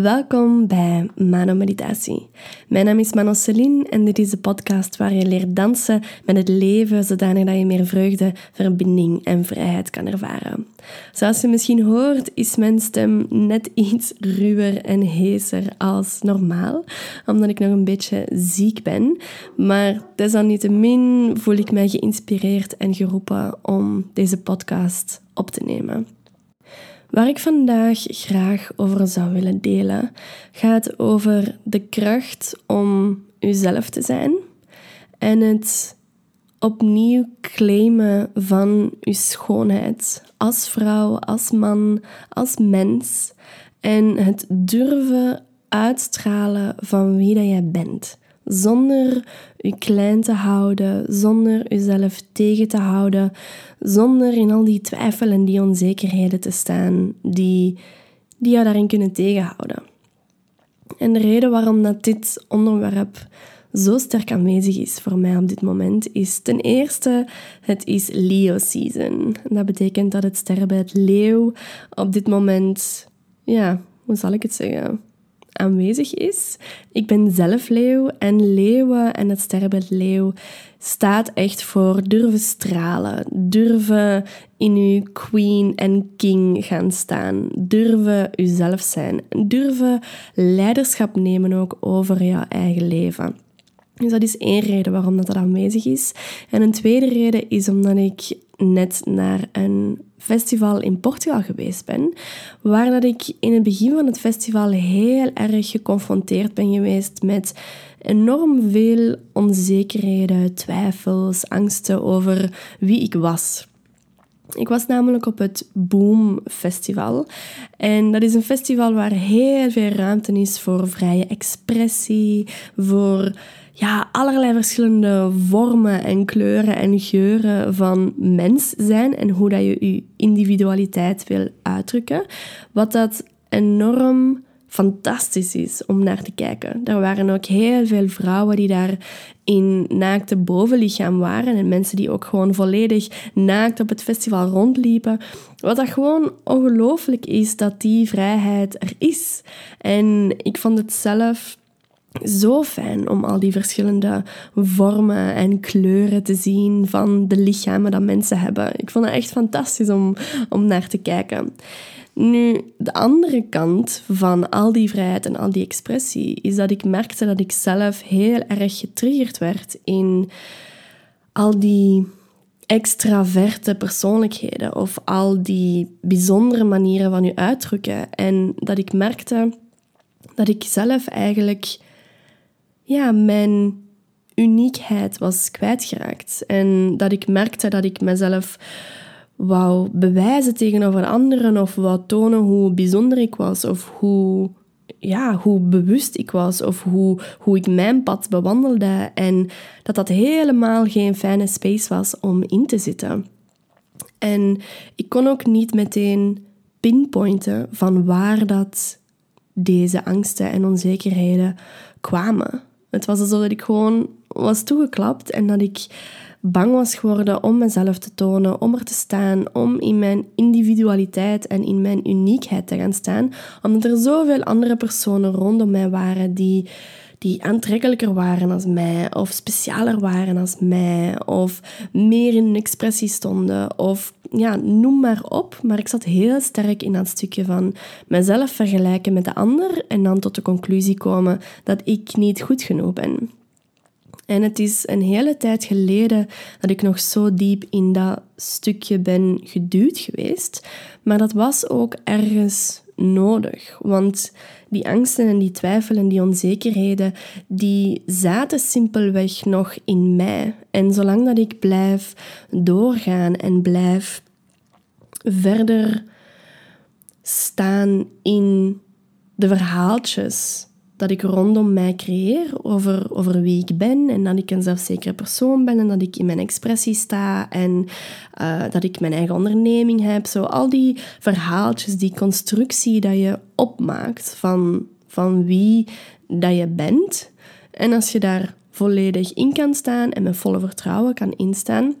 Welkom bij Mano Meditatie. Mijn naam is Mano Celine en dit is de podcast waar je leert dansen met het leven zodanig dat je meer vreugde, verbinding en vrijheid kan ervaren. Zoals je misschien hoort is mijn stem net iets ruwer en heeser als normaal, omdat ik nog een beetje ziek ben. Maar desalniettemin voel ik mij geïnspireerd en geroepen om deze podcast op te nemen. Waar ik vandaag graag over zou willen delen, gaat over de kracht om uzelf te zijn en het opnieuw claimen van uw schoonheid als vrouw, als man, als mens en het durven uitstralen van wie dat jij bent zonder je klein te houden, zonder jezelf tegen te houden, zonder in al die twijfel en die onzekerheden te staan die, die jou daarin kunnen tegenhouden. En de reden waarom dat dit onderwerp zo sterk aanwezig is voor mij op dit moment, is ten eerste, het is Leo season. Dat betekent dat het sterrenbeeld leeuw op dit moment, ja, hoe zal ik het zeggen? Aanwezig is. Ik ben zelf leeuw en leeuwen en het sterrenbeeld leeuw staat echt voor durven stralen, durven in uw queen en king gaan staan, durven uzelf zijn, durven leiderschap nemen ook over jouw eigen leven. Dus dat is één reden waarom dat, dat aanwezig is. En een tweede reden is omdat ik net naar een festival in Portugal geweest ben, waar dat ik in het begin van het festival heel erg geconfronteerd ben geweest met enorm veel onzekerheden, twijfels, angsten over wie ik was. Ik was namelijk op het Boom Festival. En dat is een festival waar heel veel ruimte is voor vrije expressie, voor ja, allerlei verschillende vormen en kleuren en geuren van mens zijn en hoe dat je je individualiteit wil uitdrukken. Wat dat enorm fantastisch is om naar te kijken. Er waren ook heel veel vrouwen die daar in naakte bovenlichaam waren en mensen die ook gewoon volledig naakt op het festival rondliepen. Wat dat gewoon ongelooflijk is dat die vrijheid er is. En ik vond het zelf zo fijn om al die verschillende vormen en kleuren te zien van de lichamen dat mensen hebben. Ik vond het echt fantastisch om, om naar te kijken. Nu, de andere kant van al die vrijheid en al die expressie is dat ik merkte dat ik zelf heel erg getriggerd werd in al die extraverte persoonlijkheden of al die bijzondere manieren van je uitdrukken. En dat ik merkte dat ik zelf eigenlijk ja, mijn uniekheid was kwijtgeraakt. En dat ik merkte dat ik mezelf wou bewijzen tegenover anderen of wou tonen hoe bijzonder ik was of hoe, ja, hoe bewust ik was of hoe, hoe ik mijn pad bewandelde. En dat dat helemaal geen fijne space was om in te zitten. En ik kon ook niet meteen pinpointen van waar dat deze angsten en onzekerheden kwamen. Het was alsof ik gewoon was toegeklapt en dat ik bang was geworden om mezelf te tonen, om er te staan, om in mijn individualiteit en in mijn uniekheid te gaan staan, omdat er zoveel andere personen rondom mij waren die die aantrekkelijker waren als mij, of specialer waren als mij, of meer in een expressie stonden, of ja, noem maar op. Maar ik zat heel sterk in dat stukje van mezelf vergelijken met de ander en dan tot de conclusie komen dat ik niet goed genoeg ben. En het is een hele tijd geleden dat ik nog zo diep in dat stukje ben geduwd geweest. Maar dat was ook ergens nodig. Want die angsten en die twijfelen en die onzekerheden, die zaten simpelweg nog in mij. En zolang dat ik blijf doorgaan en blijf verder staan in de verhaaltjes dat ik rondom mij creëer over, over wie ik ben en dat ik een zelfzekere persoon ben en dat ik in mijn expressie sta en uh, dat ik mijn eigen onderneming heb. Zo al die verhaaltjes, die constructie dat je opmaakt van, van wie dat je bent. En als je daar volledig in kan staan en met volle vertrouwen kan instaan,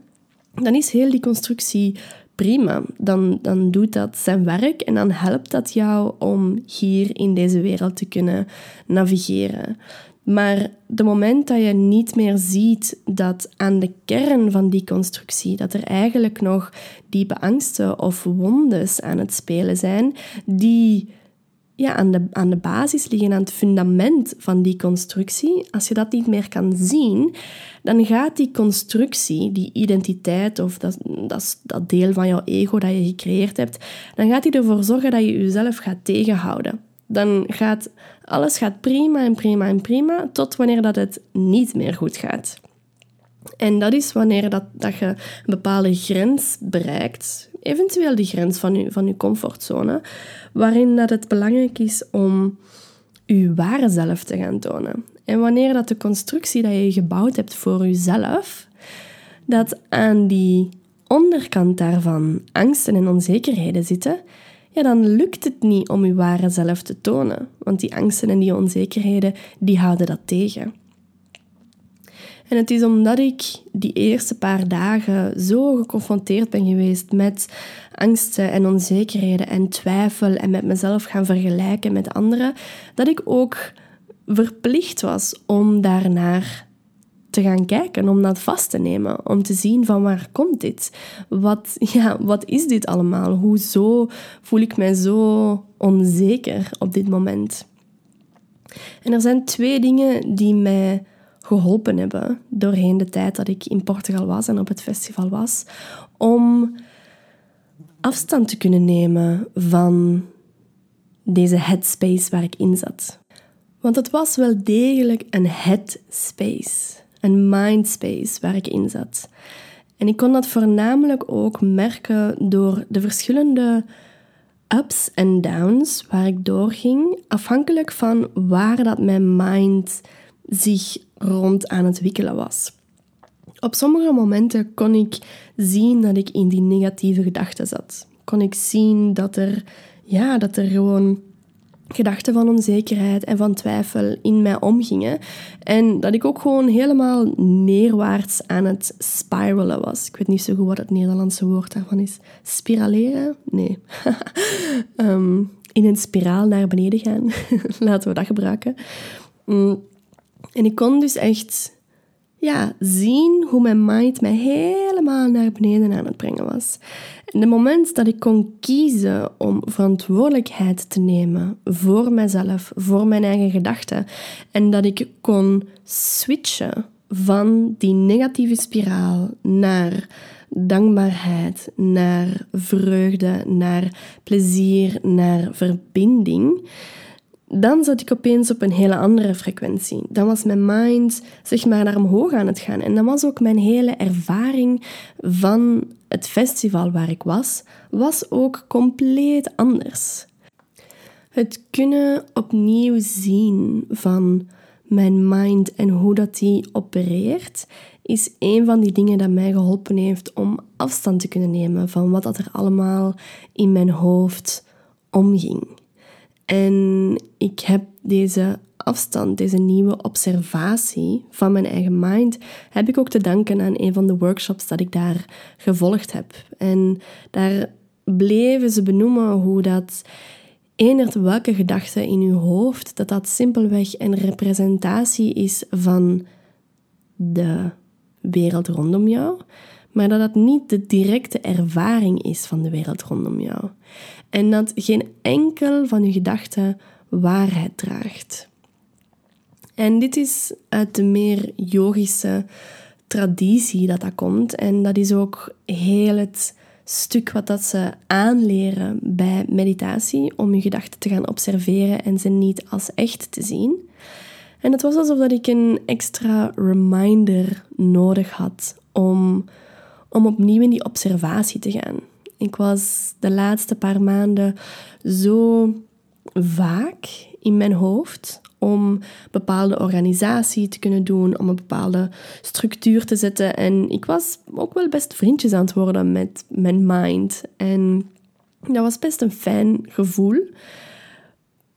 dan is heel die constructie prima. Dan, dan doet dat zijn werk en dan helpt dat jou om hier in deze wereld te kunnen navigeren. Maar de moment dat je niet meer ziet dat aan de kern van die constructie, dat er eigenlijk nog diepe angsten of wondes aan het spelen zijn, die ja, aan, de, aan de basis liggen, aan het fundament van die constructie, als je dat niet meer kan zien, dan gaat die constructie, die identiteit of dat, dat, dat deel van jouw ego dat je gecreëerd hebt, dan gaat die ervoor zorgen dat je jezelf gaat tegenhouden. Dan gaat alles gaat prima en prima en prima, tot wanneer dat het niet meer goed gaat. En dat is wanneer dat, dat je een bepaalde grens bereikt, eventueel die grens van je, van je comfortzone, waarin dat het belangrijk is om je ware zelf te gaan tonen. En wanneer dat de constructie dat je gebouwd hebt voor jezelf, dat aan die onderkant daarvan angsten en onzekerheden zitten, ja, dan lukt het niet om je ware zelf te tonen. Want die angsten en die onzekerheden, die houden dat tegen. En het is omdat ik die eerste paar dagen zo geconfronteerd ben geweest met angsten en onzekerheden en twijfel en met mezelf gaan vergelijken met anderen, dat ik ook verplicht was om daarnaar te gaan kijken, om dat vast te nemen, om te zien van waar komt dit? Wat, ja, wat is dit allemaal? Hoezo voel ik mij zo onzeker op dit moment? En er zijn twee dingen die mij geholpen hebben doorheen de tijd dat ik in Portugal was en op het festival was, om afstand te kunnen nemen van deze headspace waar ik in zat. Want het was wel degelijk een headspace, een mindspace waar ik in zat. En ik kon dat voornamelijk ook merken door de verschillende ups en downs waar ik doorging, afhankelijk van waar dat mijn mind zich rond aan het wikkelen was. Op sommige momenten kon ik zien dat ik in die negatieve gedachten zat. Kon ik zien dat er, ja, dat er gewoon gedachten van onzekerheid en van twijfel in mij omgingen. En dat ik ook gewoon helemaal neerwaarts aan het spiralen was. Ik weet niet zo goed wat het Nederlandse woord daarvan is. Spiraleren? Nee. Ehm, in een spiraal naar beneden gaan. Laten we dat gebruiken. Mm. En ik kon dus echt ja, zien hoe mijn mind mij helemaal naar beneden aan het brengen was. En het moment dat ik kon kiezen om verantwoordelijkheid te nemen voor mezelf, voor mijn eigen gedachten, en dat ik kon switchen van die negatieve spiraal naar dankbaarheid, naar vreugde, naar plezier, naar verbinding dan zat ik opeens op een hele andere frequentie. Dan was mijn mind zeg maar naar omhoog aan het gaan. En dan was ook mijn hele ervaring van het festival waar ik was, was ook compleet anders. Het kunnen opnieuw zien van mijn mind en hoe dat die opereert, is een van die dingen dat mij geholpen heeft om afstand te kunnen nemen van wat dat er allemaal in mijn hoofd omging. En ik heb deze afstand, deze nieuwe observatie van mijn eigen mind, heb ik ook te danken aan een van de workshops dat ik daar gevolgd heb. En daar bleven ze benoemen hoe dat eender welke gedachte in uw hoofd, dat dat simpelweg een representatie is van de wereld rondom jou, maar dat dat niet de directe ervaring is van de wereld rondom jou. En dat geen enkel van je gedachten waarheid draagt. En dit is uit de meer yogische traditie dat dat komt. En dat is ook heel het stuk wat dat ze aanleren bij meditatie, om je gedachten te gaan observeren en ze niet als echt te zien. En het was alsof dat ik een extra reminder nodig had om, om opnieuw in die observatie te gaan. Ik was de laatste paar maanden zo vaak in mijn hoofd om bepaalde organisatie te kunnen doen, om een bepaalde structuur te zetten. En ik was ook wel best vriendjes aan het worden met mijn mind. En dat was best een fijn gevoel.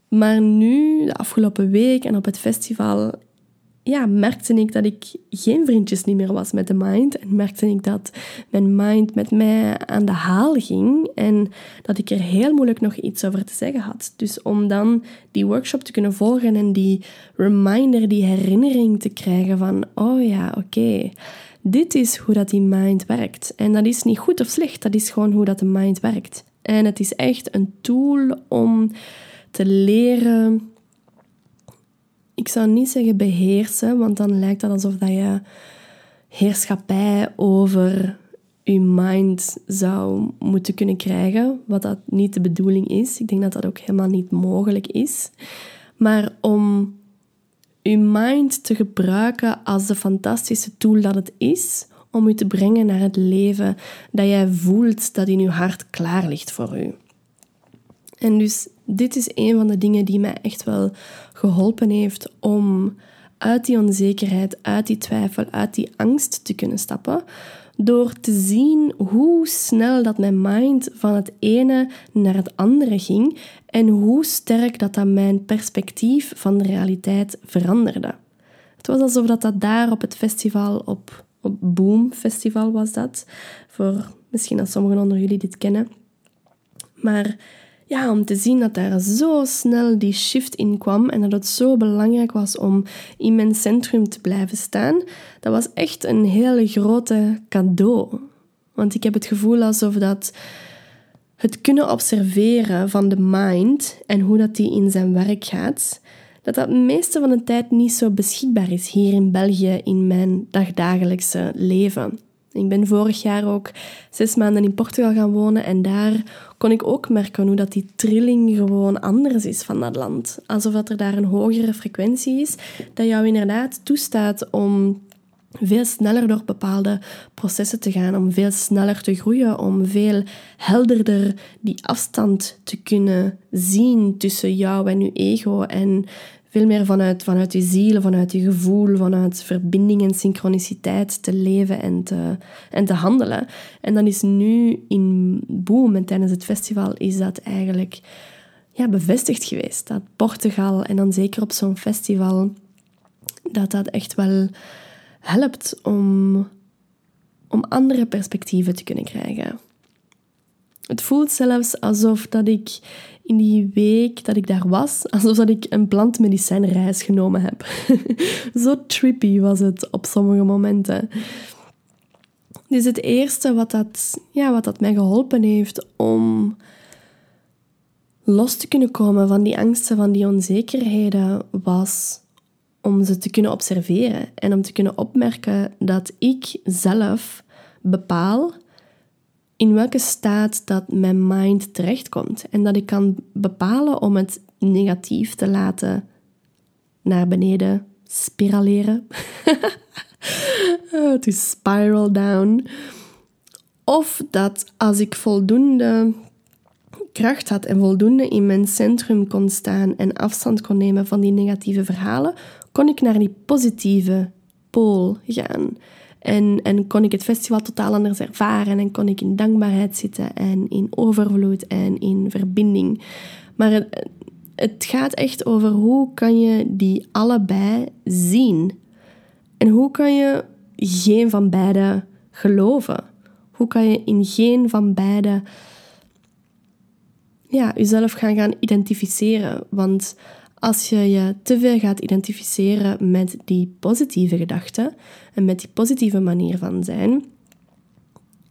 Maar nu, de afgelopen week en op het festival, ja, merkte ik dat ik geen vriendjes niet meer was met de mind. En merkte ik dat mijn mind met mij aan de haal ging. En dat ik er heel moeilijk nog iets over te zeggen had. Dus om dan die workshop te kunnen volgen en die reminder, die herinnering te krijgen van... Oh ja, oké. dit is hoe dat die mind werkt. En dat is niet goed of slecht. Dat is gewoon hoe dat de mind werkt. En het is echt een tool om te leren ik zou niet zeggen beheersen, want dan lijkt het alsof dat je heerschappij over je mind zou moeten kunnen krijgen, wat dat niet de bedoeling is. Ik denk dat dat ook helemaal niet mogelijk is. Maar om je mind te gebruiken als de fantastische tool dat het is, om je te brengen naar het leven dat jij voelt dat in je hart klaar ligt voor je. En dus dit is een van de dingen die mij echt wel geholpen heeft om uit die onzekerheid, uit die twijfel, uit die angst te kunnen stappen. Door te zien hoe snel dat mijn mind van het ene naar het andere ging en hoe sterk dat, dat mijn perspectief van de realiteit veranderde. Het was alsof dat, dat daar op het festival, op, op Boom Festival was dat, voor misschien als sommigen onder jullie dit kennen. Maar ja, om te zien dat daar zo snel die shift in kwam en dat het zo belangrijk was om in mijn centrum te blijven staan, dat was echt een hele grote cadeau. Want ik heb het gevoel alsof dat het kunnen observeren van de mind en hoe dat die in zijn werk gaat, dat dat meeste van de tijd niet zo beschikbaar is hier in België in mijn dagdagelijkse leven. Ik ben vorig jaar ook zes maanden in Portugal gaan wonen en daar kon ik ook merken hoe dat die trilling gewoon anders is van dat land. Alsof dat er daar een hogere frequentie is, dat jou inderdaad toestaat om veel sneller door bepaalde processen te gaan, om veel sneller te groeien, om veel helderder die afstand te kunnen zien tussen jou en je ego en veel meer vanuit, vanuit je ziel, vanuit je gevoel, vanuit verbinding en synchroniciteit te leven en te, en handelen. En dan is nu in Boom en tijdens het festival is dat eigenlijk ja, bevestigd geweest. Dat Portugal en dan zeker op zo'n festival, dat dat echt wel helpt om, om andere perspectieven te kunnen krijgen. Het voelt zelfs alsof dat ik in die week dat ik daar was, alsof dat ik een plantmedicijnreis genomen heb. Zo trippy was het op sommige momenten. Dus het eerste wat dat, ja, wat dat mij geholpen heeft om los te kunnen komen van die angsten, van die onzekerheden, was om ze te kunnen observeren en om te kunnen opmerken dat ik zelf bepaal in welke staat dat mijn mind terechtkomt. En dat ik kan bepalen om het negatief te laten naar beneden spiraleren. to spiral down. Of dat als ik voldoende kracht had en voldoende in mijn centrum kon staan en afstand kon nemen van die negatieve verhalen, kon ik naar die positieve pool gaan. En, en kon ik het festival totaal anders ervaren en kon ik in dankbaarheid zitten en in overvloed en in verbinding. Maar het, het gaat echt over hoe kan je die allebei zien? En hoe kan je geen van beide geloven? Hoe kan je in geen van beide ja, jezelf gaan, gaan identificeren? Want als je je te veel gaat identificeren met die positieve gedachten en met die positieve manier van zijn,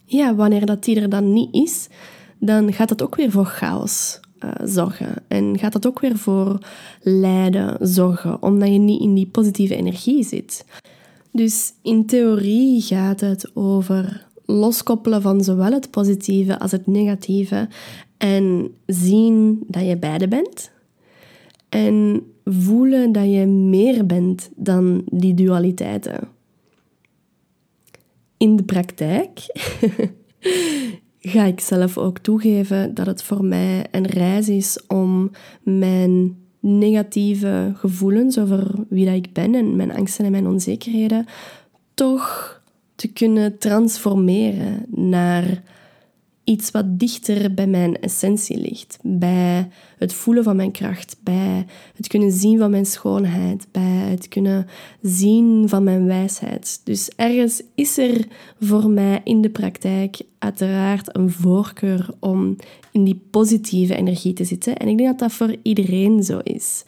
ja, wanneer dat die er dan niet is, dan gaat dat ook weer voor chaos uh, zorgen. En gaat dat ook weer voor lijden zorgen, omdat je niet in die positieve energie zit. Dus in theorie gaat het over loskoppelen van zowel het positieve als het negatieve en zien dat je beide bent. En voelen dat je meer bent dan die dualiteiten. In de praktijk ga ik zelf ook toegeven dat het voor mij een reis is om mijn negatieve gevoelens over wie dat ik ben en mijn angsten en mijn onzekerheden toch te kunnen transformeren naar iets wat dichter bij mijn essentie ligt. Bij het voelen van mijn kracht, bij het kunnen zien van mijn schoonheid, bij het kunnen zien van mijn wijsheid. Dus ergens is er voor mij in de praktijk uiteraard een voorkeur om in die positieve energie te zitten. En ik denk dat dat voor iedereen zo is.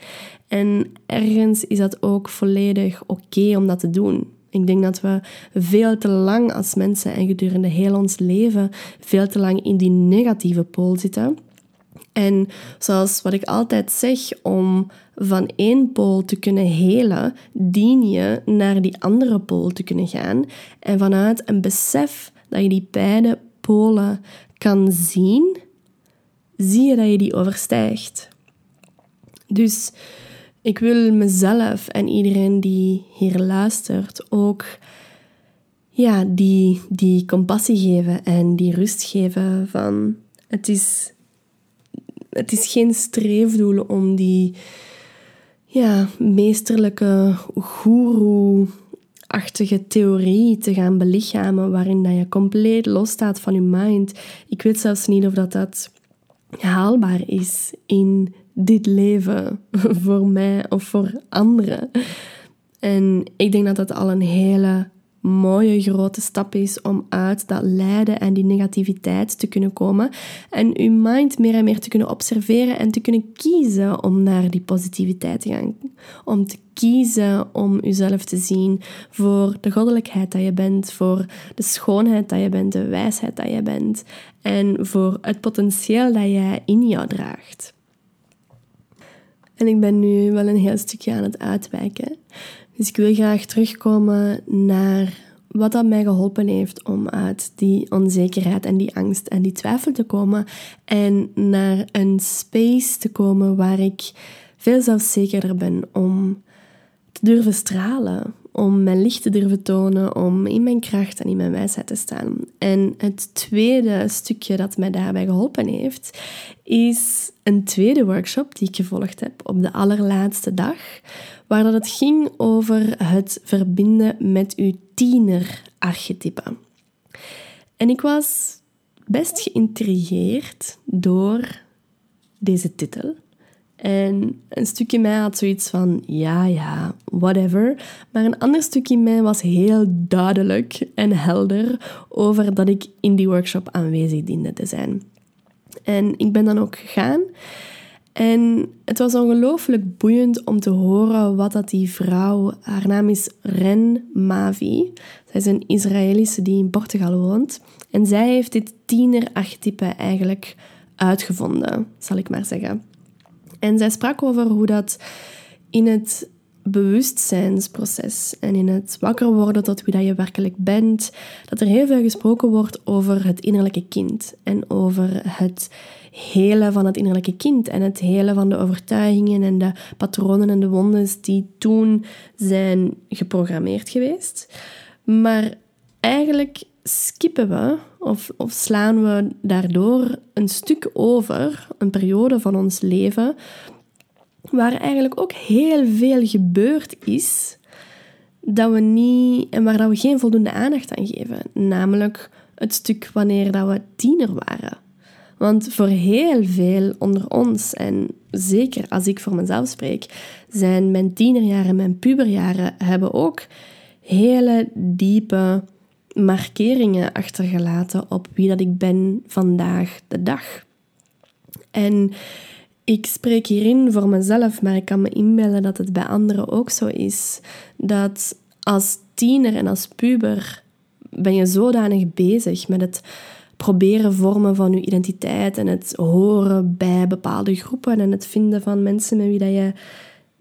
En ergens is dat ook volledig oké om dat te doen. Ik denk dat we veel te lang als mensen en gedurende heel ons leven veel te lang in die negatieve pool zitten. En zoals wat ik altijd zeg, om van één pool te kunnen helen, dien je naar die andere pool te kunnen gaan. En vanuit een besef dat je die beide polen kan zien, zie je dat je die overstijgt. Dus ik wil mezelf en iedereen die hier luistert ook ja, die, die compassie geven en die rust geven van het is, het is geen streefdoel om die ja, meesterlijke guru-achtige theorie te gaan belichamen waarin dat je compleet losstaat van je mind. Ik weet zelfs niet of dat, dat haalbaar is in dit leven voor mij of voor anderen. En ik denk dat dat al een hele mooie grote stap is om uit dat lijden en die negativiteit te kunnen komen en uw mind meer en meer te kunnen observeren en te kunnen kiezen om naar die positiviteit te gaan. Om te kiezen om uzelf te zien voor de goddelijkheid dat je bent, voor de schoonheid dat je bent, de wijsheid dat je bent en voor het potentieel dat jij in jou draagt. En ik ben nu wel een heel stukje aan het uitwijken. Dus ik wil graag terugkomen naar wat dat mij geholpen heeft om uit die onzekerheid en die angst en die twijfel te komen en naar een space te komen waar ik veel zelfzekerder ben om te durven stralen, om mijn licht te durven tonen, om in mijn kracht en in mijn wijsheid te staan. En het tweede stukje dat mij daarbij geholpen heeft, is een tweede workshop die ik gevolgd heb op de allerlaatste dag, waar dat het ging over het verbinden met uw tienerarchetype. En ik was best geïntrigeerd door deze titel. En een stukje mij had zoiets van, ja, ja, whatever. Maar een ander stukje mij was heel duidelijk en helder over dat ik in die workshop aanwezig diende te zijn. En ik ben dan ook gegaan. En het was ongelooflijk boeiend om te horen wat dat die vrouw, haar naam is Ren Mavi. Zij is een Israëlische die in Portugal woont. En zij heeft dit tienerarchetype eigenlijk uitgevonden, zal ik maar zeggen. En zij sprak over hoe dat in het bewustzijnsproces en in het wakker worden tot wie dat je werkelijk bent, dat er heel veel gesproken wordt over het innerlijke kind en over het hele van het innerlijke kind en het hele van de overtuigingen en de patronen en de wondes die toen zijn geprogrammeerd geweest. Maar eigenlijk skippen we of, slaan we daardoor een stuk over, een periode van ons leven, waar eigenlijk ook heel veel gebeurd is dat we niet en waar dat we geen voldoende aandacht aan geven. Namelijk het stuk wanneer dat we tiener waren. Want voor heel veel onder ons, en zeker als ik voor mezelf spreek, zijn mijn tienerjaren, mijn puberjaren, hebben ook hele diepe markeringen achtergelaten op wie dat ik ben vandaag de dag. En ik spreek hierin voor mezelf, maar ik kan me inbeelden dat het bij anderen ook zo is. Dat als tiener en als puber ben je zodanig bezig met het proberen vormen van je identiteit en het horen bij bepaalde groepen en het vinden van mensen met wie dat je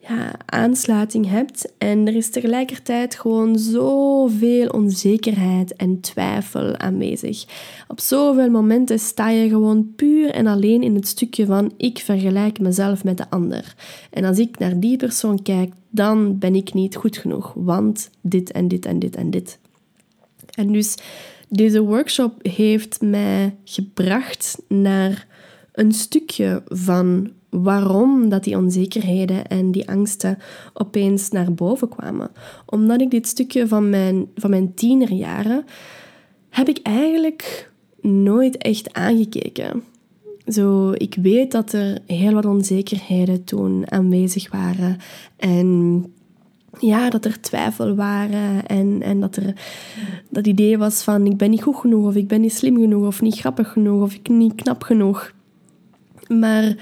ja, aansluiting hebt. En er is tegelijkertijd gewoon zoveel onzekerheid en twijfel aanwezig. Op zoveel momenten sta je gewoon puur en alleen in het stukje van ik vergelijk mezelf met de ander. En als ik naar die persoon kijk, dan ben ik niet goed genoeg, want dit en dit en dit en dit. En dus deze workshop heeft mij gebracht naar een stukje van waarom dat die onzekerheden en die angsten opeens naar boven kwamen. Omdat ik dit stukje van mijn, van mijn tienerjaren heb ik eigenlijk nooit echt aangekeken. Zo, ik weet dat er heel wat onzekerheden toen aanwezig waren. En ja, dat er twijfel waren en, en dat er dat idee was van ik ben niet goed genoeg of ik ben niet slim genoeg of niet grappig genoeg of ik niet knap genoeg. Maar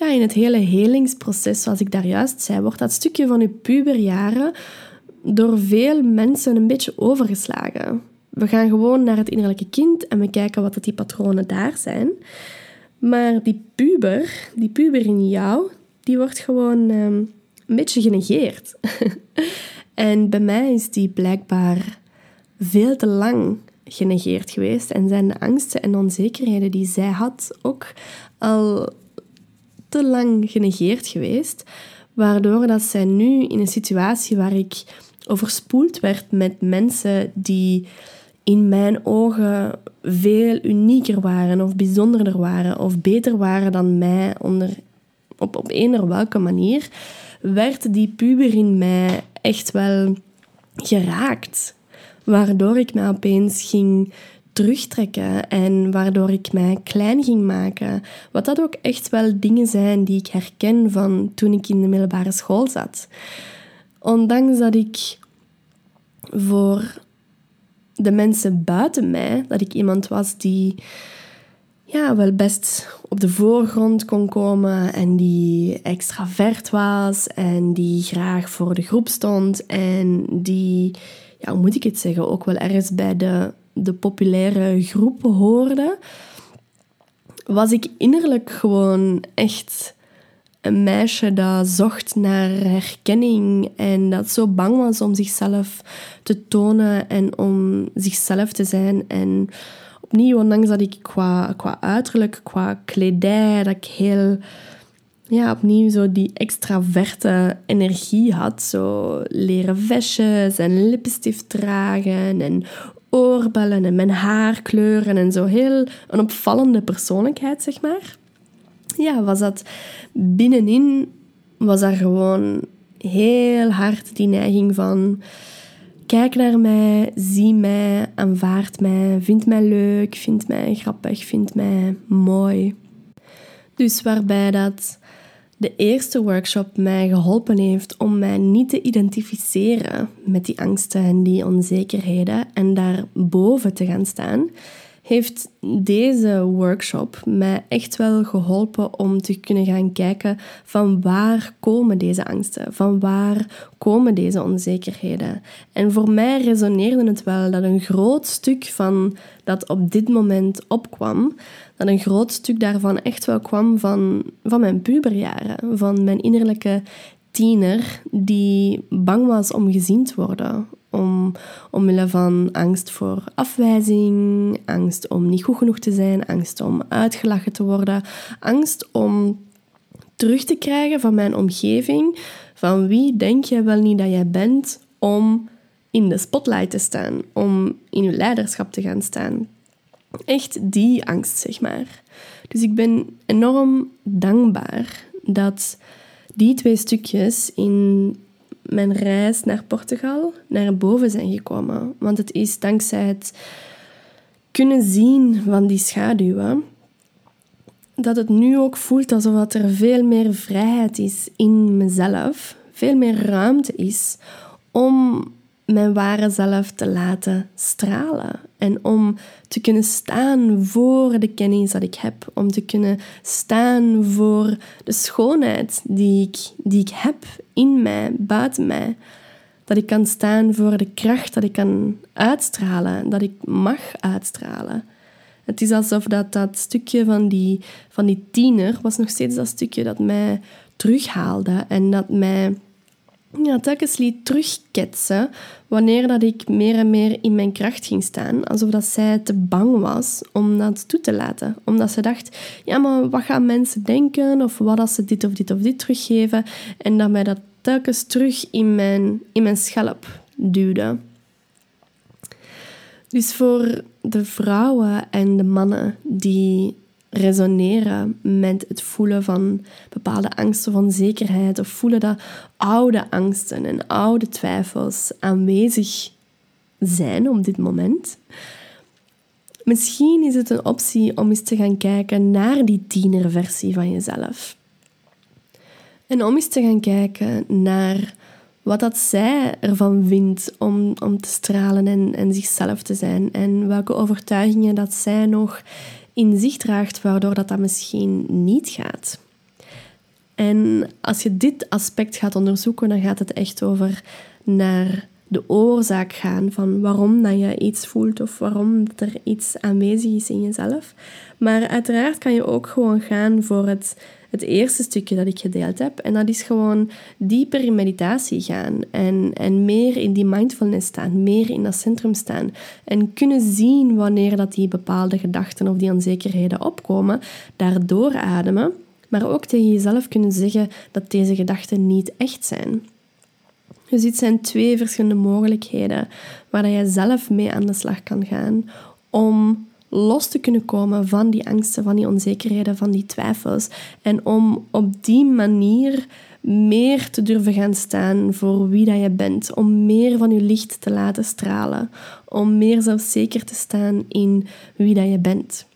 ja, in het hele helingsproces, zoals ik daar juist zei, wordt dat stukje van je puberjaren door veel mensen een beetje overgeslagen. We gaan gewoon naar het innerlijke kind en we kijken wat die patronen daar zijn. Maar die puber, die puber in jou, die wordt gewoon ehm, een beetje genegeerd. en bij mij is die blijkbaar veel te lang genegeerd geweest en zijn de angsten en onzekerheden die zij had ook al te lang genegeerd geweest, waardoor dat zij nu in een situatie waar ik overspoeld werd met mensen die in mijn ogen veel unieker waren of bijzonderder waren of beter waren dan mij onder, op, op een of welke manier, werd die puber in mij echt wel geraakt. Waardoor ik me opeens ging terugtrekken en waardoor ik mij klein ging maken. Wat dat ook echt wel dingen zijn die ik herken van toen ik in de middelbare school zat. Ondanks dat ik voor de mensen buiten mij, dat ik iemand was die ja, wel best op de voorgrond kon komen en die extravert was en die graag voor de groep stond en die, ja, hoe moet ik het zeggen, ook wel ergens bij de, de populaire groepen hoorde, was ik innerlijk gewoon echt een meisje dat zocht naar herkenning en dat zo bang was om zichzelf te tonen en om zichzelf te zijn. En opnieuw, ondanks dat ik qua, qua uiterlijk, qua kledij, dat ik heel, ja, opnieuw zo die extraverte energie had. Zo leren vestjes en lipstift dragen en oorbellen en mijn haar kleuren en zo heel een opvallende persoonlijkheid, zeg maar ja, was dat binnenin, was daar gewoon heel hard die neiging van kijk naar mij, zie mij, aanvaard mij, vind mij leuk, vind mij grappig, vind mij mooi. Dus waarbij dat de eerste workshop mij geholpen heeft om mij niet te identificeren met die angsten en die onzekerheden en daar boven te gaan staan, heeft deze workshop mij echt wel geholpen om te kunnen gaan kijken van waar komen deze angsten, van waar komen deze onzekerheden. En voor mij resoneerde het wel dat een groot stuk van dat op dit moment opkwam, dat een groot stuk daarvan echt wel kwam van, van mijn puberjaren, van mijn innerlijke tiener die bang was om gezien te worden, om, omwille van angst voor afwijzing, angst om niet goed genoeg te zijn, angst om uitgelachen te worden, angst om terug te krijgen van mijn omgeving, van wie denk je wel niet dat jij bent om in de spotlight te staan, om in je leiderschap te gaan staan. Echt die angst, zeg maar. Dus ik ben enorm dankbaar dat die twee stukjes in mijn reis naar Portugal naar boven zijn gekomen. Want het is dankzij het kunnen zien van die schaduwen dat het nu ook voelt alsof er veel meer vrijheid is in mezelf, veel meer ruimte is om mijn ware zelf te laten stralen. En om te kunnen staan voor de kennis dat ik heb. Om te kunnen staan voor de schoonheid die ik, die ik heb in mij, buiten mij. Dat ik kan staan voor de kracht dat ik kan uitstralen, dat ik mag uitstralen. Het is alsof dat, dat stukje van die, van die tiener was nog steeds dat stukje dat mij terughaalde en dat mij ja, telkens liet terugketsen wanneer dat ik meer en meer in mijn kracht ging staan. Alsof dat zij te bang was om dat toe te laten. Omdat ze dacht, ja, maar wat gaan mensen denken? Of wat als ze dit of dit of dit teruggeven? En dat mij dat telkens terug in mijn, in mijn schelp duwde. Dus voor de vrouwen en de mannen die resoneren met het voelen van bepaalde angsten van zekerheid of voelen dat oude angsten en oude twijfels aanwezig zijn op dit moment. Misschien is het een optie om eens te gaan kijken naar die tienerversie van jezelf. En om eens te gaan kijken naar wat dat zij ervan vindt om, te stralen en, en zichzelf te zijn. En welke overtuigingen dat zij nog in zich draagt, waardoor dat, dat misschien niet gaat. En als je dit aspect gaat onderzoeken, dan gaat het echt over naar de oorzaak gaan van waarom dat je iets voelt of waarom er iets aanwezig is in jezelf. Maar uiteraard kan je ook gewoon gaan voor het, het eerste stukje dat ik gedeeld heb. En dat is gewoon dieper in meditatie gaan en, en meer in die mindfulness staan, meer in dat centrum staan. En kunnen zien wanneer dat die bepaalde gedachten of die onzekerheden opkomen, daardoor ademen. Maar ook tegen jezelf kunnen zeggen dat deze gedachten niet echt zijn. Dus dit zijn twee verschillende mogelijkheden waar je zelf mee aan de slag kan gaan om los te kunnen komen van die angsten, van die onzekerheden, van die twijfels. En om op die manier meer te durven gaan staan voor wie dat je bent. Om meer van je licht te laten stralen. Om meer zelfzeker te staan in wie dat je bent.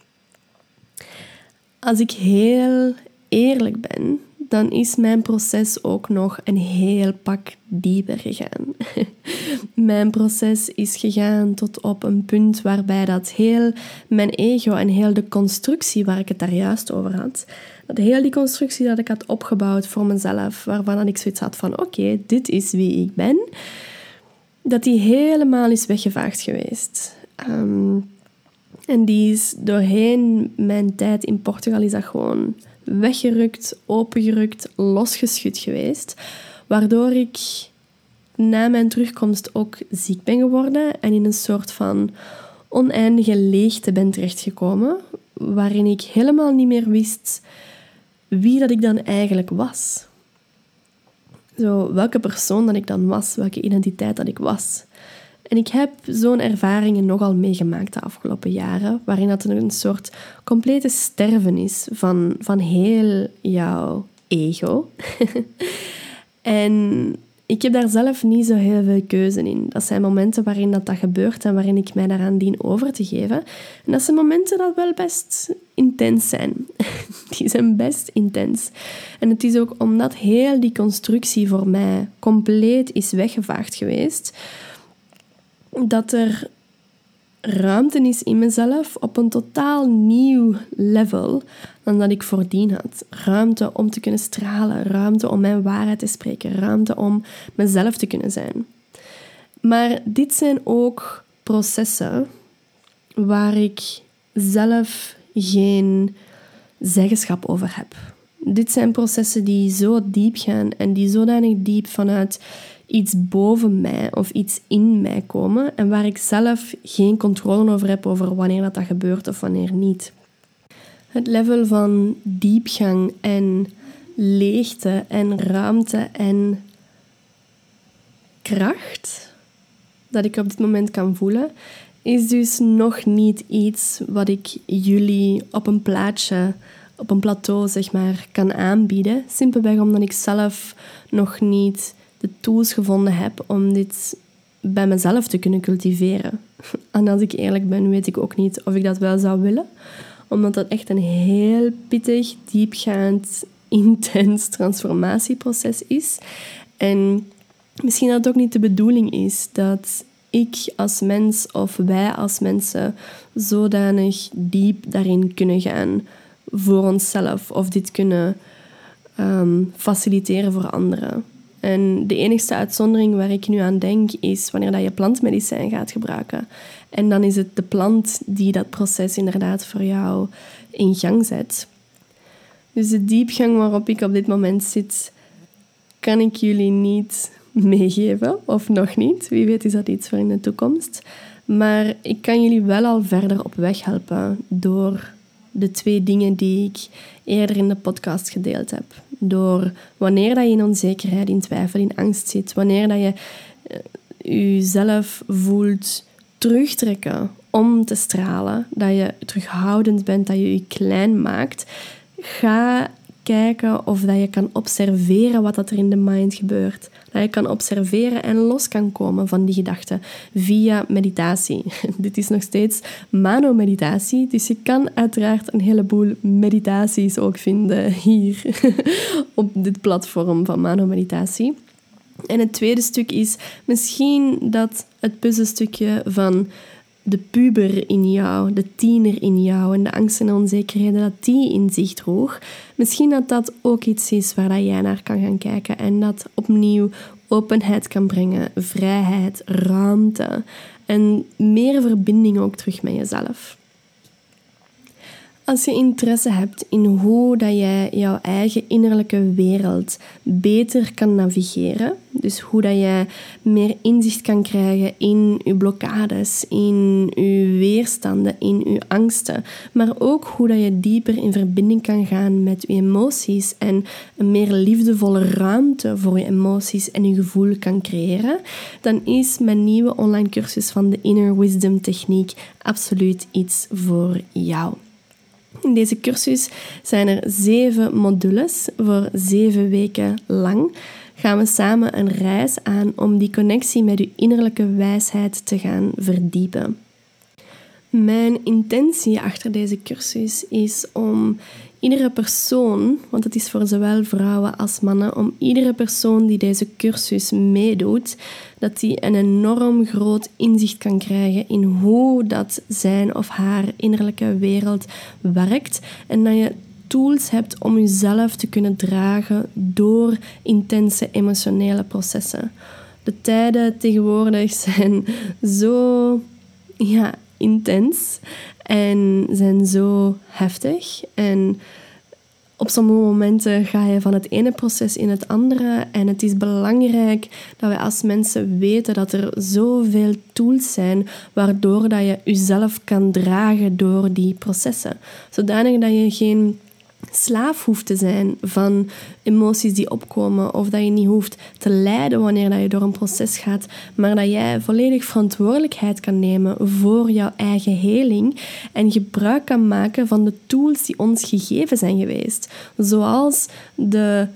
Als ik heel eerlijk ben, dan is mijn proces ook nog een heel pak dieper gegaan. mijn proces is gegaan tot op een punt waarbij dat heel mijn ego en heel de constructie waar ik het daar juist over had, dat heel die constructie dat ik had opgebouwd voor mezelf, waarvan ik zoiets had van oké, dit is wie ik ben, dat die helemaal is weggevaagd geweest. Ehm, en die is doorheen mijn tijd in Portugal is dat gewoon weggerukt, opengerukt, losgeschud geweest. Waardoor ik na mijn terugkomst ook ziek ben geworden en in een soort van oneindige leegte ben terechtgekomen, waarin ik helemaal niet meer wist wie dat ik dan eigenlijk was. Zo, welke persoon dat ik dan was, welke identiteit dat ik was. En ik heb zo'n ervaringen nogal meegemaakt de afgelopen jaren, waarin dat een soort complete sterven is van, van heel jouw ego. en ik heb daar zelf niet zo heel veel keuze in. Dat zijn momenten waarin dat, dat gebeurt en waarin ik mij daaraan dien over te geven. En dat zijn momenten dat wel best intens zijn. die zijn best intens. En het is ook omdat heel die constructie voor mij compleet is weggevaagd geweest, dat er ruimte is in mezelf op een totaal nieuw level dan dat ik voordien had. Ruimte om te kunnen stralen, ruimte om mijn waarheid te spreken, ruimte om mezelf te kunnen zijn. Maar dit zijn ook processen waar ik zelf geen zeggenschap over heb. Dit zijn processen die zo diep gaan en die zodanig diep vanuit iets boven mij of iets in mij komen en waar ik zelf geen controle over heb over wanneer dat, dat gebeurt of wanneer niet. Het level van diepgang en leegte en ruimte en kracht dat ik op dit moment kan voelen, is dus nog niet iets wat ik jullie op een plaatje, op een plateau zeg maar, kan aanbieden. Simpelweg omdat ik zelf nog niet de tools gevonden heb om dit bij mezelf te kunnen cultiveren. En als ik eerlijk ben, weet ik ook niet of ik dat wel zou willen. Omdat dat echt een heel pittig, diepgaand, intens transformatieproces is. En misschien dat het ook niet de bedoeling is dat ik als mens of wij als mensen zodanig diep daarin kunnen gaan voor onszelf of dit kunnen ehm, faciliteren voor anderen. En de enigste uitzondering waar ik nu aan denk is wanneer dat je plantmedicijn gaat gebruiken. En dan is het de plant die dat proces inderdaad voor jou in gang zet. Dus de diepgang waarop ik op dit moment zit, kan ik jullie niet meegeven, of nog niet. Wie weet is dat iets voor in de toekomst. Maar ik kan jullie wel al verder op weg helpen door de twee dingen die ik eerder in de podcast gedeeld heb. Door wanneer dat je in onzekerheid, in twijfel, in angst zit, wanneer dat je uh, jezelf voelt terugtrekken om te stralen, dat je terughoudend bent, dat je je klein maakt, ga kijken of dat je kan observeren wat dat er in de mind gebeurt. Dat je kan observeren en los kan komen van die gedachten via meditatie. Dit is nog steeds mano-meditatie, dus je kan uiteraard een heleboel meditaties ook vinden hier op dit platform van mano-meditatie. En het tweede stuk is misschien dat het puzzelstukje van de puber in jou, de tiener in jou en de angsten en onzekerheden, dat die in zich droeg. Misschien dat dat ook iets is waar jij naar kan gaan kijken en dat opnieuw openheid kan brengen, vrijheid, ruimte en meer verbinding ook terug met jezelf. Als je interesse hebt in hoe dat jij jouw eigen innerlijke wereld beter kan navigeren, dus hoe dat jij meer inzicht kan krijgen in je blokkades, in je weerstanden, in je angsten, maar ook hoe dat je dieper in verbinding kan gaan met je emoties en een meer liefdevolle ruimte voor je emoties en je gevoel kan creëren, dan is mijn nieuwe online cursus van de Inner Wisdom Techniek absoluut iets voor jou. In deze cursus zijn er zeven modules voor zeven weken lang. Gaan we samen een reis aan om die connectie met uw innerlijke wijsheid te gaan verdiepen. Mijn intentie achter deze cursus is om iedere persoon, want het is voor zowel vrouwen als mannen, om iedere persoon die deze cursus meedoet, dat die een enorm groot inzicht kan krijgen in hoe dat zijn of haar innerlijke wereld werkt en dat je tools hebt om jezelf te kunnen dragen door intense emotionele processen. De tijden tegenwoordig zijn zo ja, intens en zijn zo heftig. En op sommige momenten ga je van het ene proces in het andere. En het is belangrijk dat we als mensen weten dat er zoveel tools zijn waardoor dat je jezelf kan dragen door die processen. Zodanig dat je geen slaaf hoeft te zijn van emoties die opkomen of dat je niet hoeft te lijden wanneer je door een proces gaat, maar dat jij volledig verantwoordelijkheid kan nemen voor jouw eigen heling en gebruik kan maken van de tools die ons gegeven zijn geweest, zoals de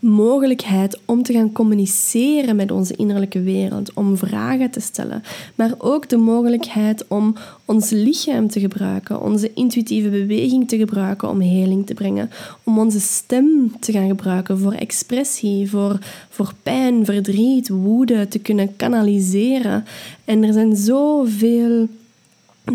mogelijkheid om te gaan communiceren met onze innerlijke wereld, om vragen te stellen, maar ook de mogelijkheid om ons lichaam te gebruiken, onze intuïtieve beweging te gebruiken om heling te brengen, om onze stem te gaan gebruiken voor expressie, voor, voor pijn, verdriet, woede te kunnen kanaliseren. En er zijn zoveel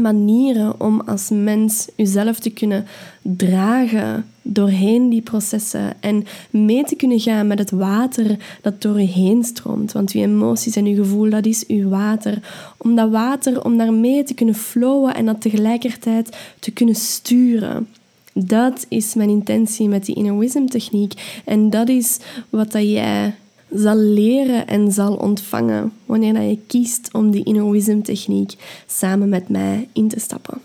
manieren om als mens jezelf te kunnen dragen doorheen die processen en mee te kunnen gaan met het water dat door je heen stroomt. Want je emoties en je gevoel, dat is je water. Om dat water, om daarmee te kunnen flowen en dat tegelijkertijd te kunnen sturen. Dat is mijn intentie met die Inner Wisdom techniek. En dat is wat dat jij zal leren en zal ontvangen wanneer je kiest om die Inner Wisdom techniek samen met mij in te stappen.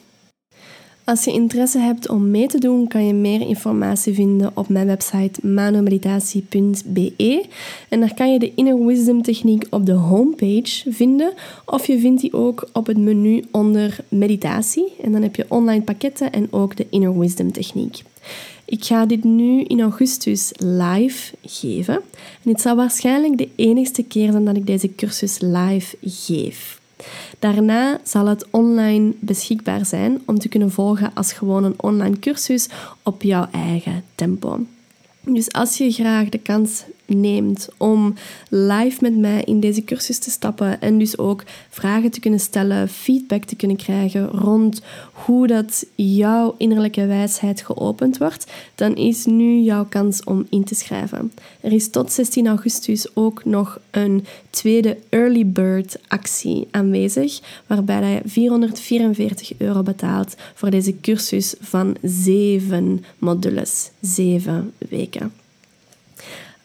Als je interesse hebt om mee te doen, kan je meer informatie vinden op mijn website manomeditatie.be. En daar kan je de Inner Wisdom techniek op de homepage vinden. Of je vindt die ook op het menu onder meditatie. En dan heb je online pakketten en ook de Inner Wisdom techniek. Ik ga dit nu in augustus live geven. En het zal waarschijnlijk de enigste keer zijn dat ik deze cursus live geef. Daarna zal het online beschikbaar zijn om te kunnen volgen als gewoon een online cursus op jouw eigen tempo. Dus als je graag de kans neemt om live met mij in deze cursus te stappen en dus ook vragen te kunnen stellen, feedback te kunnen krijgen rond hoe dat jouw innerlijke wijsheid geopend wordt, dan is nu jouw kans om in te schrijven. Er is tot 16 augustus ook nog een tweede early bird actie aanwezig, waarbij je 444 euro betaalt voor deze cursus van 7 modules, 7 weken.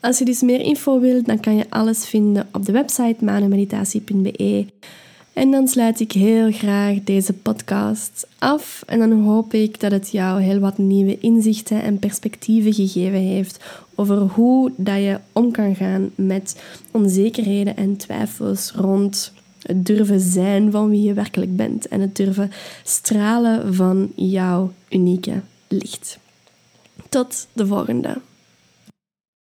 Als je dus meer info wilt, dan kan je alles vinden op de website manemeditatie.be. En dan sluit ik heel graag deze podcast af. En dan hoop ik dat het jou heel wat nieuwe inzichten en perspectieven gegeven heeft over hoe dat je om kan gaan met onzekerheden en twijfels rond het durven zijn van wie je werkelijk bent en het durven stralen van jouw unieke licht. Tot de volgende.